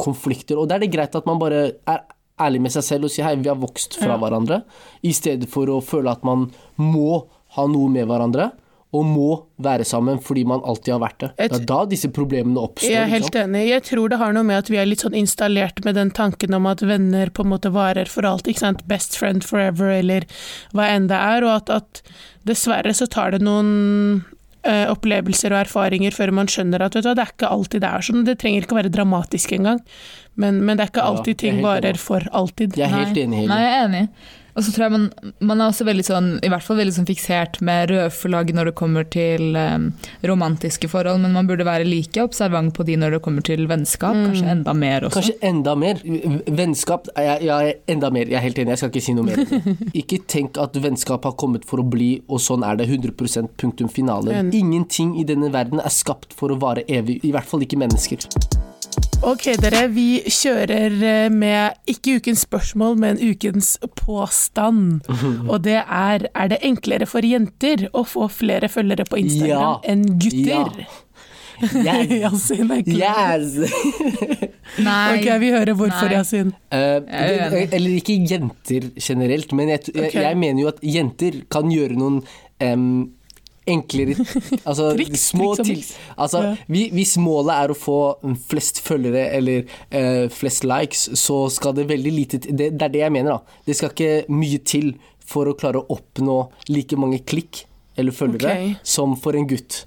konflikter. Og da er det greit at man bare er ærlig med seg selv og sier hei, vi har vokst fra Ja. hverandre, i stedet for å føle at man må ha noe med hverandre. Og må være sammen fordi man alltid har vært det. Et- Det er da disse problemene oppstår. Jeg er helt enig. Jeg tror det har noe med at vi er litt sånn installert med den tanken om at venner på en måte varer for alt. ikke sant? Best friend forever, eller hva enn det er. Og at, at dessverre så tar det noen uh, opplevelser og erfaringer før man skjønner at vet du, hva, det er ikke alltid det er sånn. Det trenger ikke å være dramatisk engang, men, men det er ikke alltid ja, er ting varer enig. for alltid. Jeg er helt enig. Nei, jeg er enig. Og så tror jeg man, man er også veldig sånn, i hvert fall veldig sånn fiksert med rødflagg når det kommer til um, romantiske forhold, men man burde være like observant på de når det kommer til vennskap. Kanskje enda mer også. Kanskje enda mer. Vennskap ja, ja, enda mer. Jeg er helt enig, jeg skal ikke si noe mer. Ikke tenk at vennskap har kommet for å bli, og sånn er det 100% punktum finale. Ingenting i denne verden er skapt for å vare evig, i hvert fall ikke mennesker. Ok, dere. Vi kjører eh, med ikke ukens spørsmål, men ukens påstand. Og det er er det enklere for jenter å få flere følgere på Instagram Ja. enn gutter? Ja. Yes. Yasin er klar. yes. Nei. Ok, vi hører hvorfor, Nei. Yasin. Uh, er det, eller ikke jenter generelt, men jeg, jeg, jeg mener jo at jenter kan gjøre noen em, enklere Altså Triks, små triks til... Altså, Ja. vi, hvis målet er å få flest følgere eller uh, flest likes, så skal det veldig lite til det, det er det jeg mener, da. Det skal ikke mye til for å klare å oppnå like mange klikk eller følgere okay. som for en gutt.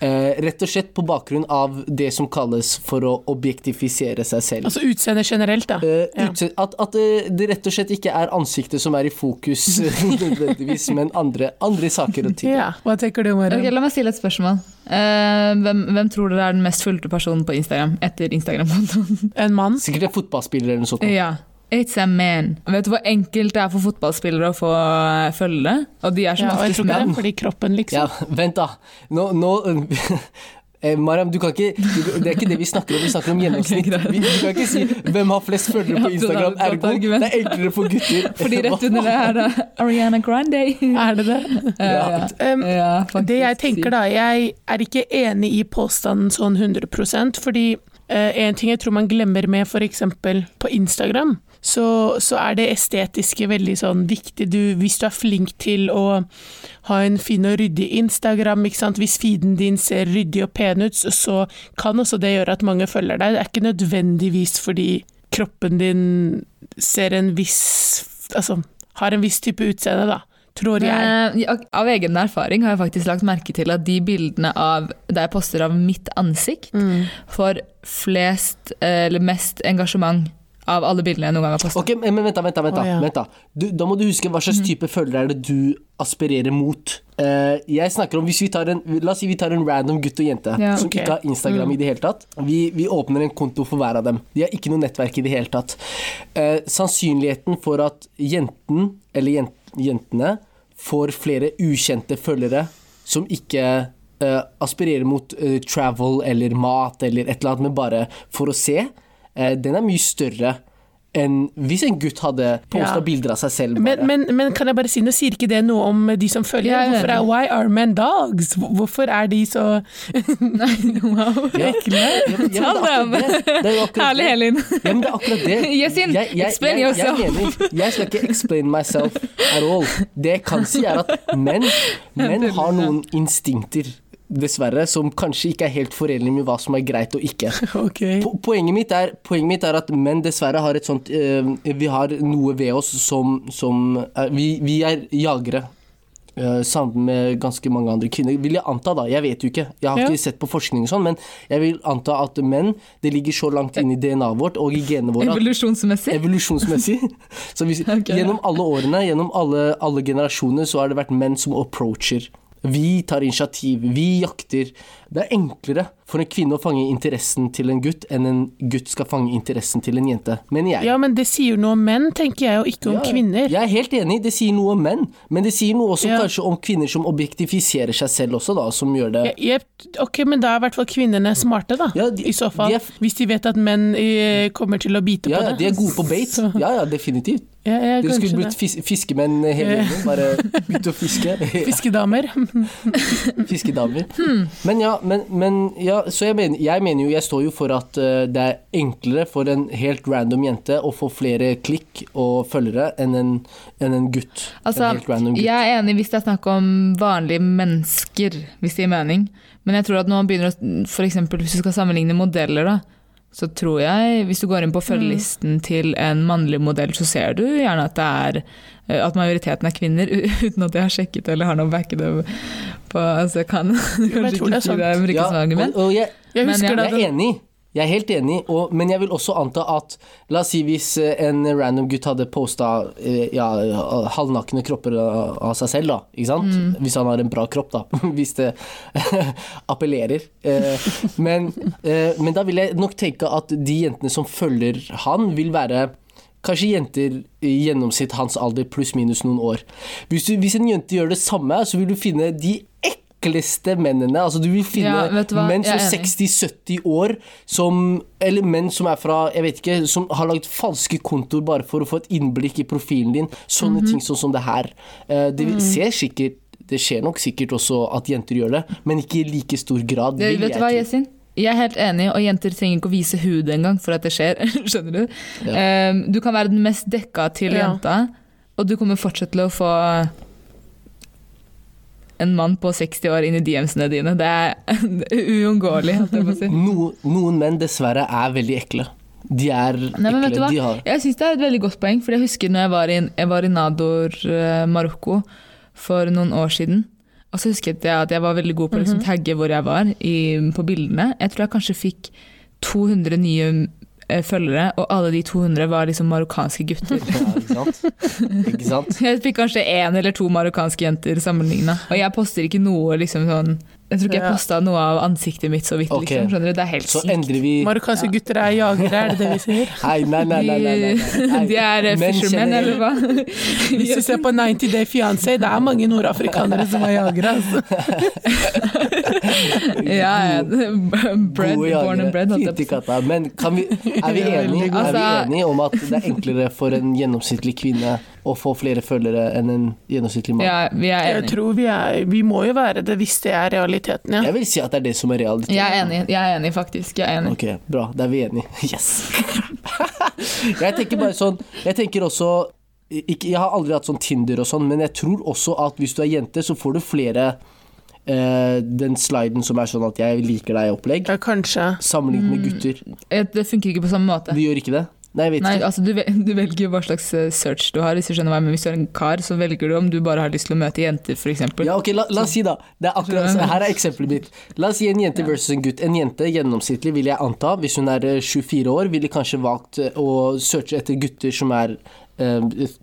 Eh, rett og slett på bakgrunn av det som kalles for å objektifisere seg selv. Altså utseende generelt, da. Eh, Ja. At, at eh, det rett og slett ikke er ansiktet som er i fokus nødvendigvis, men andre, andre saker og ting. Ja, Hva tenker du, Mariam? Okay, La meg stille et spørsmål. Uh, hvem, hvem tror dere er den mest fulgte personen på Instagram etter Instagram-kontoen? En mann? Sikkert en fotballspiller eller noe sånt. ja. It's a man. Vet du hvor enkelt det er for fotballspillere å få følge det? Og de er som Ja, oftest tror ikke det menn. er fordi kroppen, liksom. Ja, vent da. Nå, nå eh, Mariam, du kan ikke Det er ikke det vi snakker om, vi snakker om gjennomsnitt. Vi, du kan ikke si 'hvem har flest følgere på er Instagram', ergo argument. det er enklere for gutter. Fordi rett under det er det Ariana Grande. Er det det? ja, Um, ja. Det jeg tenker da, jeg er ikke enig i påstanden sånn 100% fordi eh, en ting jeg tror man glemmer med f.eks. på Instagram, så, så er det estetiske veldig sånn viktig. Du, hvis du er flink til å ha en fin og ryddig Instagram, ikke sant? hvis feeden din ser ryddig og pen ut, så, så kan også det gjøre at mange følger deg. Det er ikke nødvendigvis fordi kroppen din ser en viss Altså har en viss type utseende, da. Tror jeg. Av egen erfaring har jeg faktisk lagt merke til at de bildene av der jeg poster av mitt ansikt, Mm. får flest, eh, eller mest engasjement av alle bildene jeg noen gang har postet. Ok, men men vent da, vent da. Vent da. Oh, ja. vent da. Du, da må du huske hva slags type følgere er det du aspirerer mot. Uh, jeg snakker om, hvis vi tar en, La oss si vi tar en random gutt og jente Ja. som ikke har Instagram i det hele tatt. Vi, vi åpner en konto for hver av dem. De har ikke noe nettverk i det hele tatt. Uh, sannsynligheten for at jenten, eller jent, jentene, får flere ukjente følgere som ikke uh, aspirerer mot travel eller mat eller et eller annet, men bare for å se, den er mye større enn hvis en gutt hadde posta Ja. bilder av seg selv. Men, Bare. men, men kan jeg bare si, noe, sier ikke det noe om de som følger? Er Hvorfor er. Why are men dogs? Hvorfor er de så wow. Ja. ekle? Ja, ja, er er Herlig. Helin. Ja, men det er akkurat det. Yasin, Jeg- jeg- explain jeg, yourself. Jeg, mener, jeg skal ikke explain myself at all. Det jeg kan si, er at menn, menn har noen instinkter, dessverre, som kanskje ikke er helt forenlig med hva som er greit og ikke. Okay. Po- Poenget mitt, er, poenget mitt er at menn dessverre har et sånt uh, Vi har noe ved oss som, som uh, vi, vi er jagere. Uh, sammen med ganske mange andre kvinner. Vil jeg anta, da. Jeg vet jo ikke. Jeg har Ja. ikke sett på forskning og sånn, men jeg vil anta at menn Det ligger så langt inn i DNA-et vårt og i genene våre Evolusjonsmessig. Evolusjonsmessig. Så hvis, okay. Gjennom alle årene, gjennom alle, alle generasjoner, så har det vært menn som approacher. Vi tar initiativ, vi jakter. Det er enklere for en kvinne å fange interessen til en gutt enn en gutt skal fange interessen til en jente, mener jeg. Ja, men det sier noe om menn, tenker jeg, og ikke om Ja, kvinner. Jeg er helt enig, det sier noe om menn, men det sier noe også Ja. kanskje om kvinner som objektifiserer seg selv også, da, som gjør det ja, ok, men da er i hvert fall kvinnene smarte, da. Ja, de- I så fall. de er Hvis de vet at menn eh, kommer til å bite på ja, de er gode på bait. Så- Ja, ja, definitivt. Ja, ja, Dere skulle blitt fis fiskemenn hele gjengen. Bare begynte å fiske. Fiskedamer. Fiskedamer. Hmm. Men ja, men, men ja, så jeg mener, jeg mener jo, jeg står jo for at eh, det er enklere for en helt random jente å få flere klikk og følgere enn en, enn en gutt. Altså, en gutt. jeg er enig hvis det er snakk om vanlige mennesker, hvis det gir mening. Men jeg tror at når man begynner å eksempel hvis du skal sammenligne modeller, da. Så tror jeg, hvis du går inn på følgelisten til en mannlig modell, så ser du gjerne at det er eh, at majoriteten er kvinner, uten at jeg har sjekket eller har noe backe det på. Altså, jeg kan jeg kanskje tror det ikke er si det sant. bruker Ja, og, og jeg, Jeg Men husker jeg er enig, Jeg er helt enig, og, men jeg vil også anta at La oss si hvis eh, en random gutt hadde posta ja, halvnakne kropper av av seg selv, da. Ikke sant? Hvis han har en bra kropp, da. Hvis det appellerer. Eh, Men, eh, men da vil jeg nok tenke at de jentene som følger han, vil være Kanskje jenter i gjennomsnitt hans alder pluss minus noen år. Hvis, du, hvis en jente gjør det samme, så vil du finne de ekleste mennene. Altså Du vil finne Ja, du menn som er er 60-70 år, som, eller menn som er fra Jeg vet ikke, som har lagd falske kontoer bare for å få et innblikk i profilen din. Sånne Mhm. ting sånn som det her. Eh, Det ser sikkert det skjer nok sikkert også at jenter gjør det, men ikke i like stor grad. Det, vil vet du hva. Yesin? Jeg er helt enig, og jenter trenger ikke å vise hud engang for at det skjer. Skjønner du? Um, du kan være den mest dekka til Ja. jenta, og du kommer fortsatt til å få en mann på 60 år inn i DMs-ene dine. Det er uunngåelig, si. No, noen menn dessverre er veldig ekle. De er Nei, ekle. De har Jeg syns det er et veldig godt poeng, for jeg husker når jeg var i, jeg var i Nador, eh, Marokko, for noen år siden. Og så husket jeg at jeg var veldig god på å liksom, tagge hvor jeg var i, på bildene. Jeg tror jeg kanskje fikk 200 nye følgere, og alle de 200 var liksom marokkanske gutter. ja, ikke sant? Ikke sant? Jeg fikk kanskje én eller to marokkanske jenter sammenligna. Og jeg poster ikke noe liksom sånn Jeg tror ikke jeg Ja. posta noe av ansiktet mitt så vidt, Okay. liksom. Det er helt Så sykt. vi Marokkanske gutter er jagere, er det det vi sier? Nei, nei, nei. nei, nei, nei. De er eh, fishermen, eller hva? Hvis du ser på 90 Day Fiancé, det er mange nordafrikanere som er jagere. Altså. Ja, ja. Bread, Gode born jagere. and jeg Fytti. Men kan vi, er, vi enige, er vi Altså- enige om at det er enklere for en gjennomsnittlig kvinne å få flere følgere enn en gjennomsnittlig mann? Ja, vi er Jeg tror vi er Vi må jo være det hvis det er realiteten, ja. Jeg vil si at det er det som er realiteten. Jeg er enig, jeg er enig faktisk. Jeg er enig. Ok, bra. Da er vi enige. Yes! jeg tenker bare sånn Jeg tenker også ikke, Jeg har aldri hatt sånn Tinder og sånn, men jeg tror også at hvis du er jente, så får du flere eh, den sliden som er sånn at 'jeg liker deg'-opplegg, Ja, kanskje. sammenlignet Mm. med gutter. Eh, Det funker ikke på samme måte. Du gjør ikke det? Nei, jeg vet Nei, ikke. altså du, vel- du velger jo hva slags eh, search du har, hvis du skjønner hva jeg mener. Hvis du er en kar, så velger du om du bare har lyst til å møte jenter, f.eks. Ja, ok, la, la oss si da det er akkurat, så Her er eksempelet mitt. La oss si en jente versus en gutt. En jente gjennomsnittlig, vil jeg anta, hvis hun er eh, 24 år, ville kanskje valgt eh, å searche etter gutter som er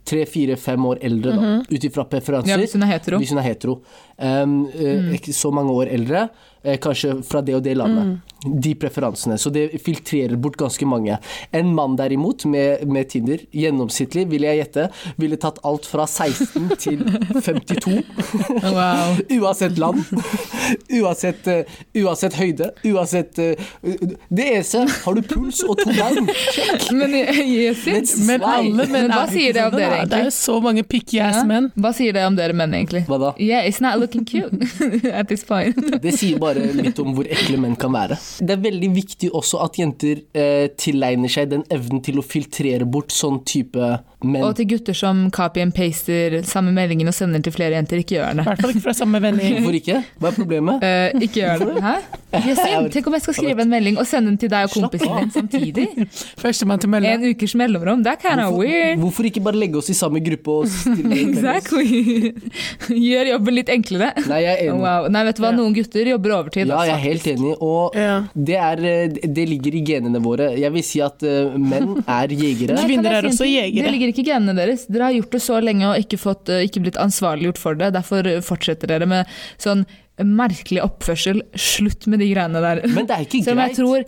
tre, fire, fem år eldre, da, ut ifra preferanser. Ja, hvis hun er hetero. Hun er hetero. Um, mm. Ikke så mange år eldre. eh, Kanskje fra det og det landet. De preferansene. Så det filtrerer bort ganske mange. En mann derimot, med, med Tinder, gjennomsnittlig, vil jeg gjette, ville tatt alt fra 16 til 52. Uansett land. Uansett, eh, uansett høyde. Uansett eh, Det eneste Har du puls og to bein? Men eh, Men alle menn Men hva er sier det om dere egentlig? Det er jo så mange picky ass Ja. menn. Hva sier det om dere menn, egentlig? Hva da? Yeah, it's not looking cute at this point. Det sier bare litt om hvor ekle menn kan være. Det er veldig viktig også at jenter eh, tilegner seg den evnen til å filtrere bort sånn type menn. Og til gutter som copy and paster samme meldingen og sender til flere jenter, ikke gjør I det. hvert fall ikke fra samme vennegjeng. Hvorfor ikke? Hva er problemet? Eh, ikke gjør det. Hæ? Yesin, tenk om jeg skal skrive en melding og sende den til deg og kompisen din samtidig? Førstemann til melding. En ukers mellomrom, det er kind of weird. hvorfor ikke bare legge oss i samme gruppe og stille? Exactly. Gjør jobben litt enklere. Nei, jeg er enig. Wow. Nei, vet du hva, noen gutter jobber overtid. Ja, altså. jeg er helt enig. Og Ja. det, er, eh, det ligger i genene våre. Jeg vil si at eh, menn er jegere. Kvinner er også jegere. Det ligger ikke i genene deres. Dere har gjort det så lenge og ikke, fått, eh, ikke blitt ansvarliggjort for det. Derfor fortsetter dere med sånn merkelig oppførsel. Slutt med de greiene der. Men det er ikke greit. jeg tror,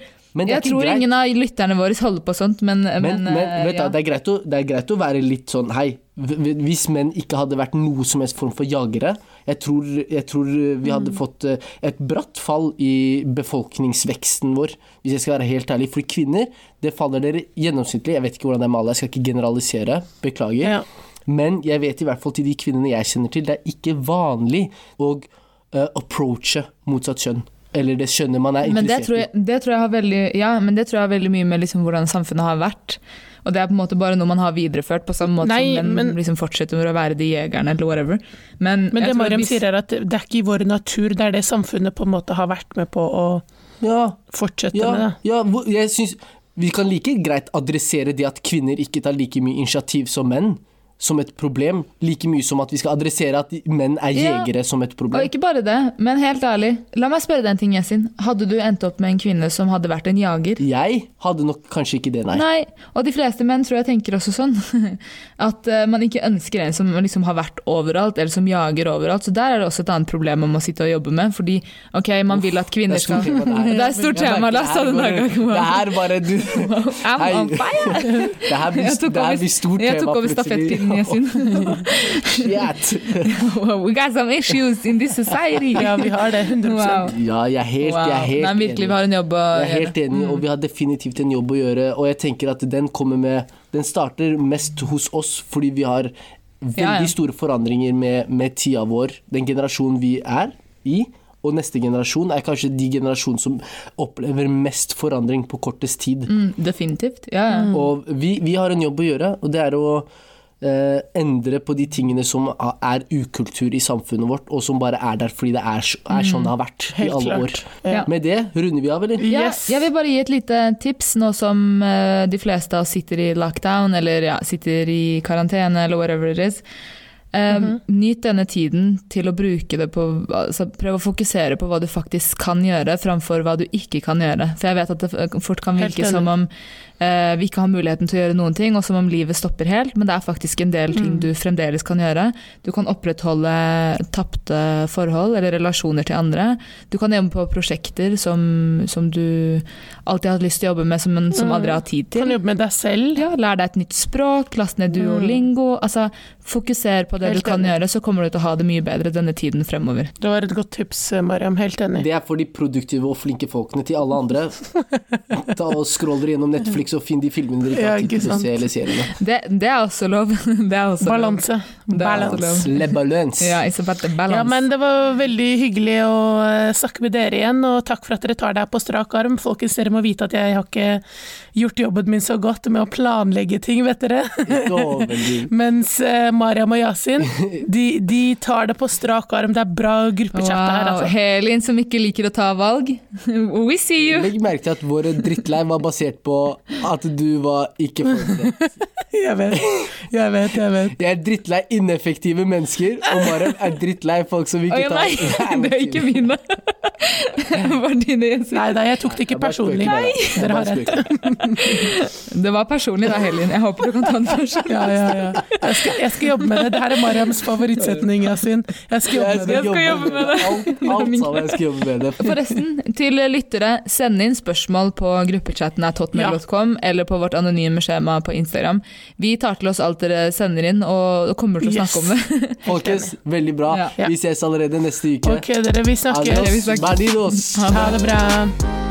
jeg tror greit. ingen av lytterne våre holder på sånt, men, men, Men, men eh, ja. det, er å, det er greit å være litt sånn Hei, hvis menn ikke hadde vært noe som helst form for jagere Jeg tror, jeg tror vi hadde fått eh, et bratt fall i befolkningsveksten vår, hvis jeg skal være helt ærlig. For kvinner, det faller dere gjennomsnittlig. Jeg vet ikke hvordan det er med alle, jeg skal ikke generalisere. Beklager. Ja. Men jeg vet i hvert fall til de kvinnene jeg kjenner til, det er ikke vanlig å approache motsatt kjønn. Eller det kjønnet man er Men det interessert tror, jeg, det tror jeg har veldig Ja, men det tror jeg har veldig mye med liksom hvordan samfunnet har vært. Og det er på en måte bare noe man har videreført, på samme måte Nei, som menn men- liksom fortsetter å være de jegerne, eller whatever. Men, Men det Mariam sier er at det er ikke i vår natur, det er det samfunnet på en måte har vært med på å. Ja, fortsette Ja, med. det. ja jeg synes vi kan like greit adressere det at kvinner ikke tar like mye initiativ som menn. Som et problem, like mye som at vi skal adressere at menn er Ja. jegere som et problem. Og ikke bare det, men helt ærlig, la meg spørre deg en ting, Yasin. Hadde du endt opp med en kvinne som hadde vært en jager? Jeg hadde nok kanskje ikke det, nei. Nei, og de fleste menn tror jeg tenker også sånn. At eh, man ikke ønsker en som liksom har vært overalt, eller som jager overalt. Så der er det også et annet problem man må sitte og jobbe med. Fordi ok, man vil at kvinner er skal det er et er stort tema, la oss ta det en annen gang. Det her bare du I'm Hei. on fire! Det her blir, stort tema plutselig. Yasin. Shit. We got some issues in this society. Ja, vi har det. 100 Wow. Ja, jeg er helt, Wow. jeg er helt Nei, virkelig, vi har en jobb å Jeg er helt enig, og vi har definitivt en jobb å gjøre. Og jeg tenker at den kommer med Den starter mest hos oss fordi vi har veldig Ja, ja. store forandringer med, med tida vår, den generasjonen vi er i. Og neste generasjon er kanskje de generasjonene som opplever mest forandring på kortest tid. Mm, definitivt. Ja, ja. Og vi, vi har en jobb å gjøre, og det er å eh, endre på de tingene som er ukultur i samfunnet vårt, og som bare er der fordi det er, er sånn det har vært i alle klart. år. Ja. Med det runder vi av, eller? Ja, Yes. jeg vil bare gi et lite tips nå som eh, de fleste av oss sitter i lockdown, eller ja, sitter i karantene, eller whatever it is. Eh, Nyt denne tiden til å bruke det på altså, Prøv å fokusere på hva du faktisk kan gjøre, framfor hva du ikke kan gjøre. For jeg vet at det fort kan virke som om uh, vi ikke har muligheten til å gjøre noen ting, og som om livet stopper helt, men det er faktisk en del ting du fremdeles kan gjøre. Du kan opprettholde tapte forhold eller relasjoner til andre. Du kan jobbe på prosjekter som, som du alltid har hatt lyst til å jobbe med, som, men som Mm. aldri har tid til. Kan jobbe med deg selv. Ja, Lær deg et nytt språk, last ned duolingo. Altså, fokuser på det Helt du kan enig. gjøre, så kommer du til å ha det mye bedre denne tiden fremover. Det var et godt tips, Mariam. Helt enig. Det er for de produktive og flinke folkene. Til alle andre, ta og Skroll dere gjennom Netflix og finn de filmene dere ikke Ja, har tid ikke til å sant. se, eller seriene. Det, det er også lov. Det er også lov. Balanse. Det er Balance. også lov. Le balance. Ja, it's about the balance. Ja, men det var veldig hyggelig å eh, snakke med dere igjen, og takk for at dere tar det her på strak arm. Folkens, dere må vite at jeg har ikke gjort jobben min så godt med å planlegge ting, vet dere. Mens eh, Mariam og Yasin, de, de tar det på strak arm. Det er bra gruppechat det her, Wow, altså. Helin som ikke liker å ta valg. We see you! Legg merke til at våre drittlei var basert på at du var ikke forberedt. Jeg vet, jeg vet, jeg vet. Jeg er drittlei ineffektive mennesker, og Mariam er drittlei folk som ikke ja, tar nei, det er ikke mine. Det var dine Jensson. Nei da, jeg tok det ikke personlig. Nei. Dere har rett. Det var personlig da, Helin. Jeg håper du kan ta den først. Ja, ja, ja. Jeg skal, jeg skal jobbe med det. Det her er Mariams favorittsetning, Yasin. Jeg skal jobbe med skal det. skal jobbe med det. Alt, alt sammen jeg skal jobbe med det. Forresten, til lyttere, send inn spørsmål på gruppechatten at hotmail.com eller på vårt anonyme skjema på Instagram. Vi tar til oss alt dere sender inn, og kommer til å snakke om det. Folkens, veldig bra. Ja. Vi ses allerede neste uke. Ok, dere, vi snakkes. Adios. Adios. Ha det bra.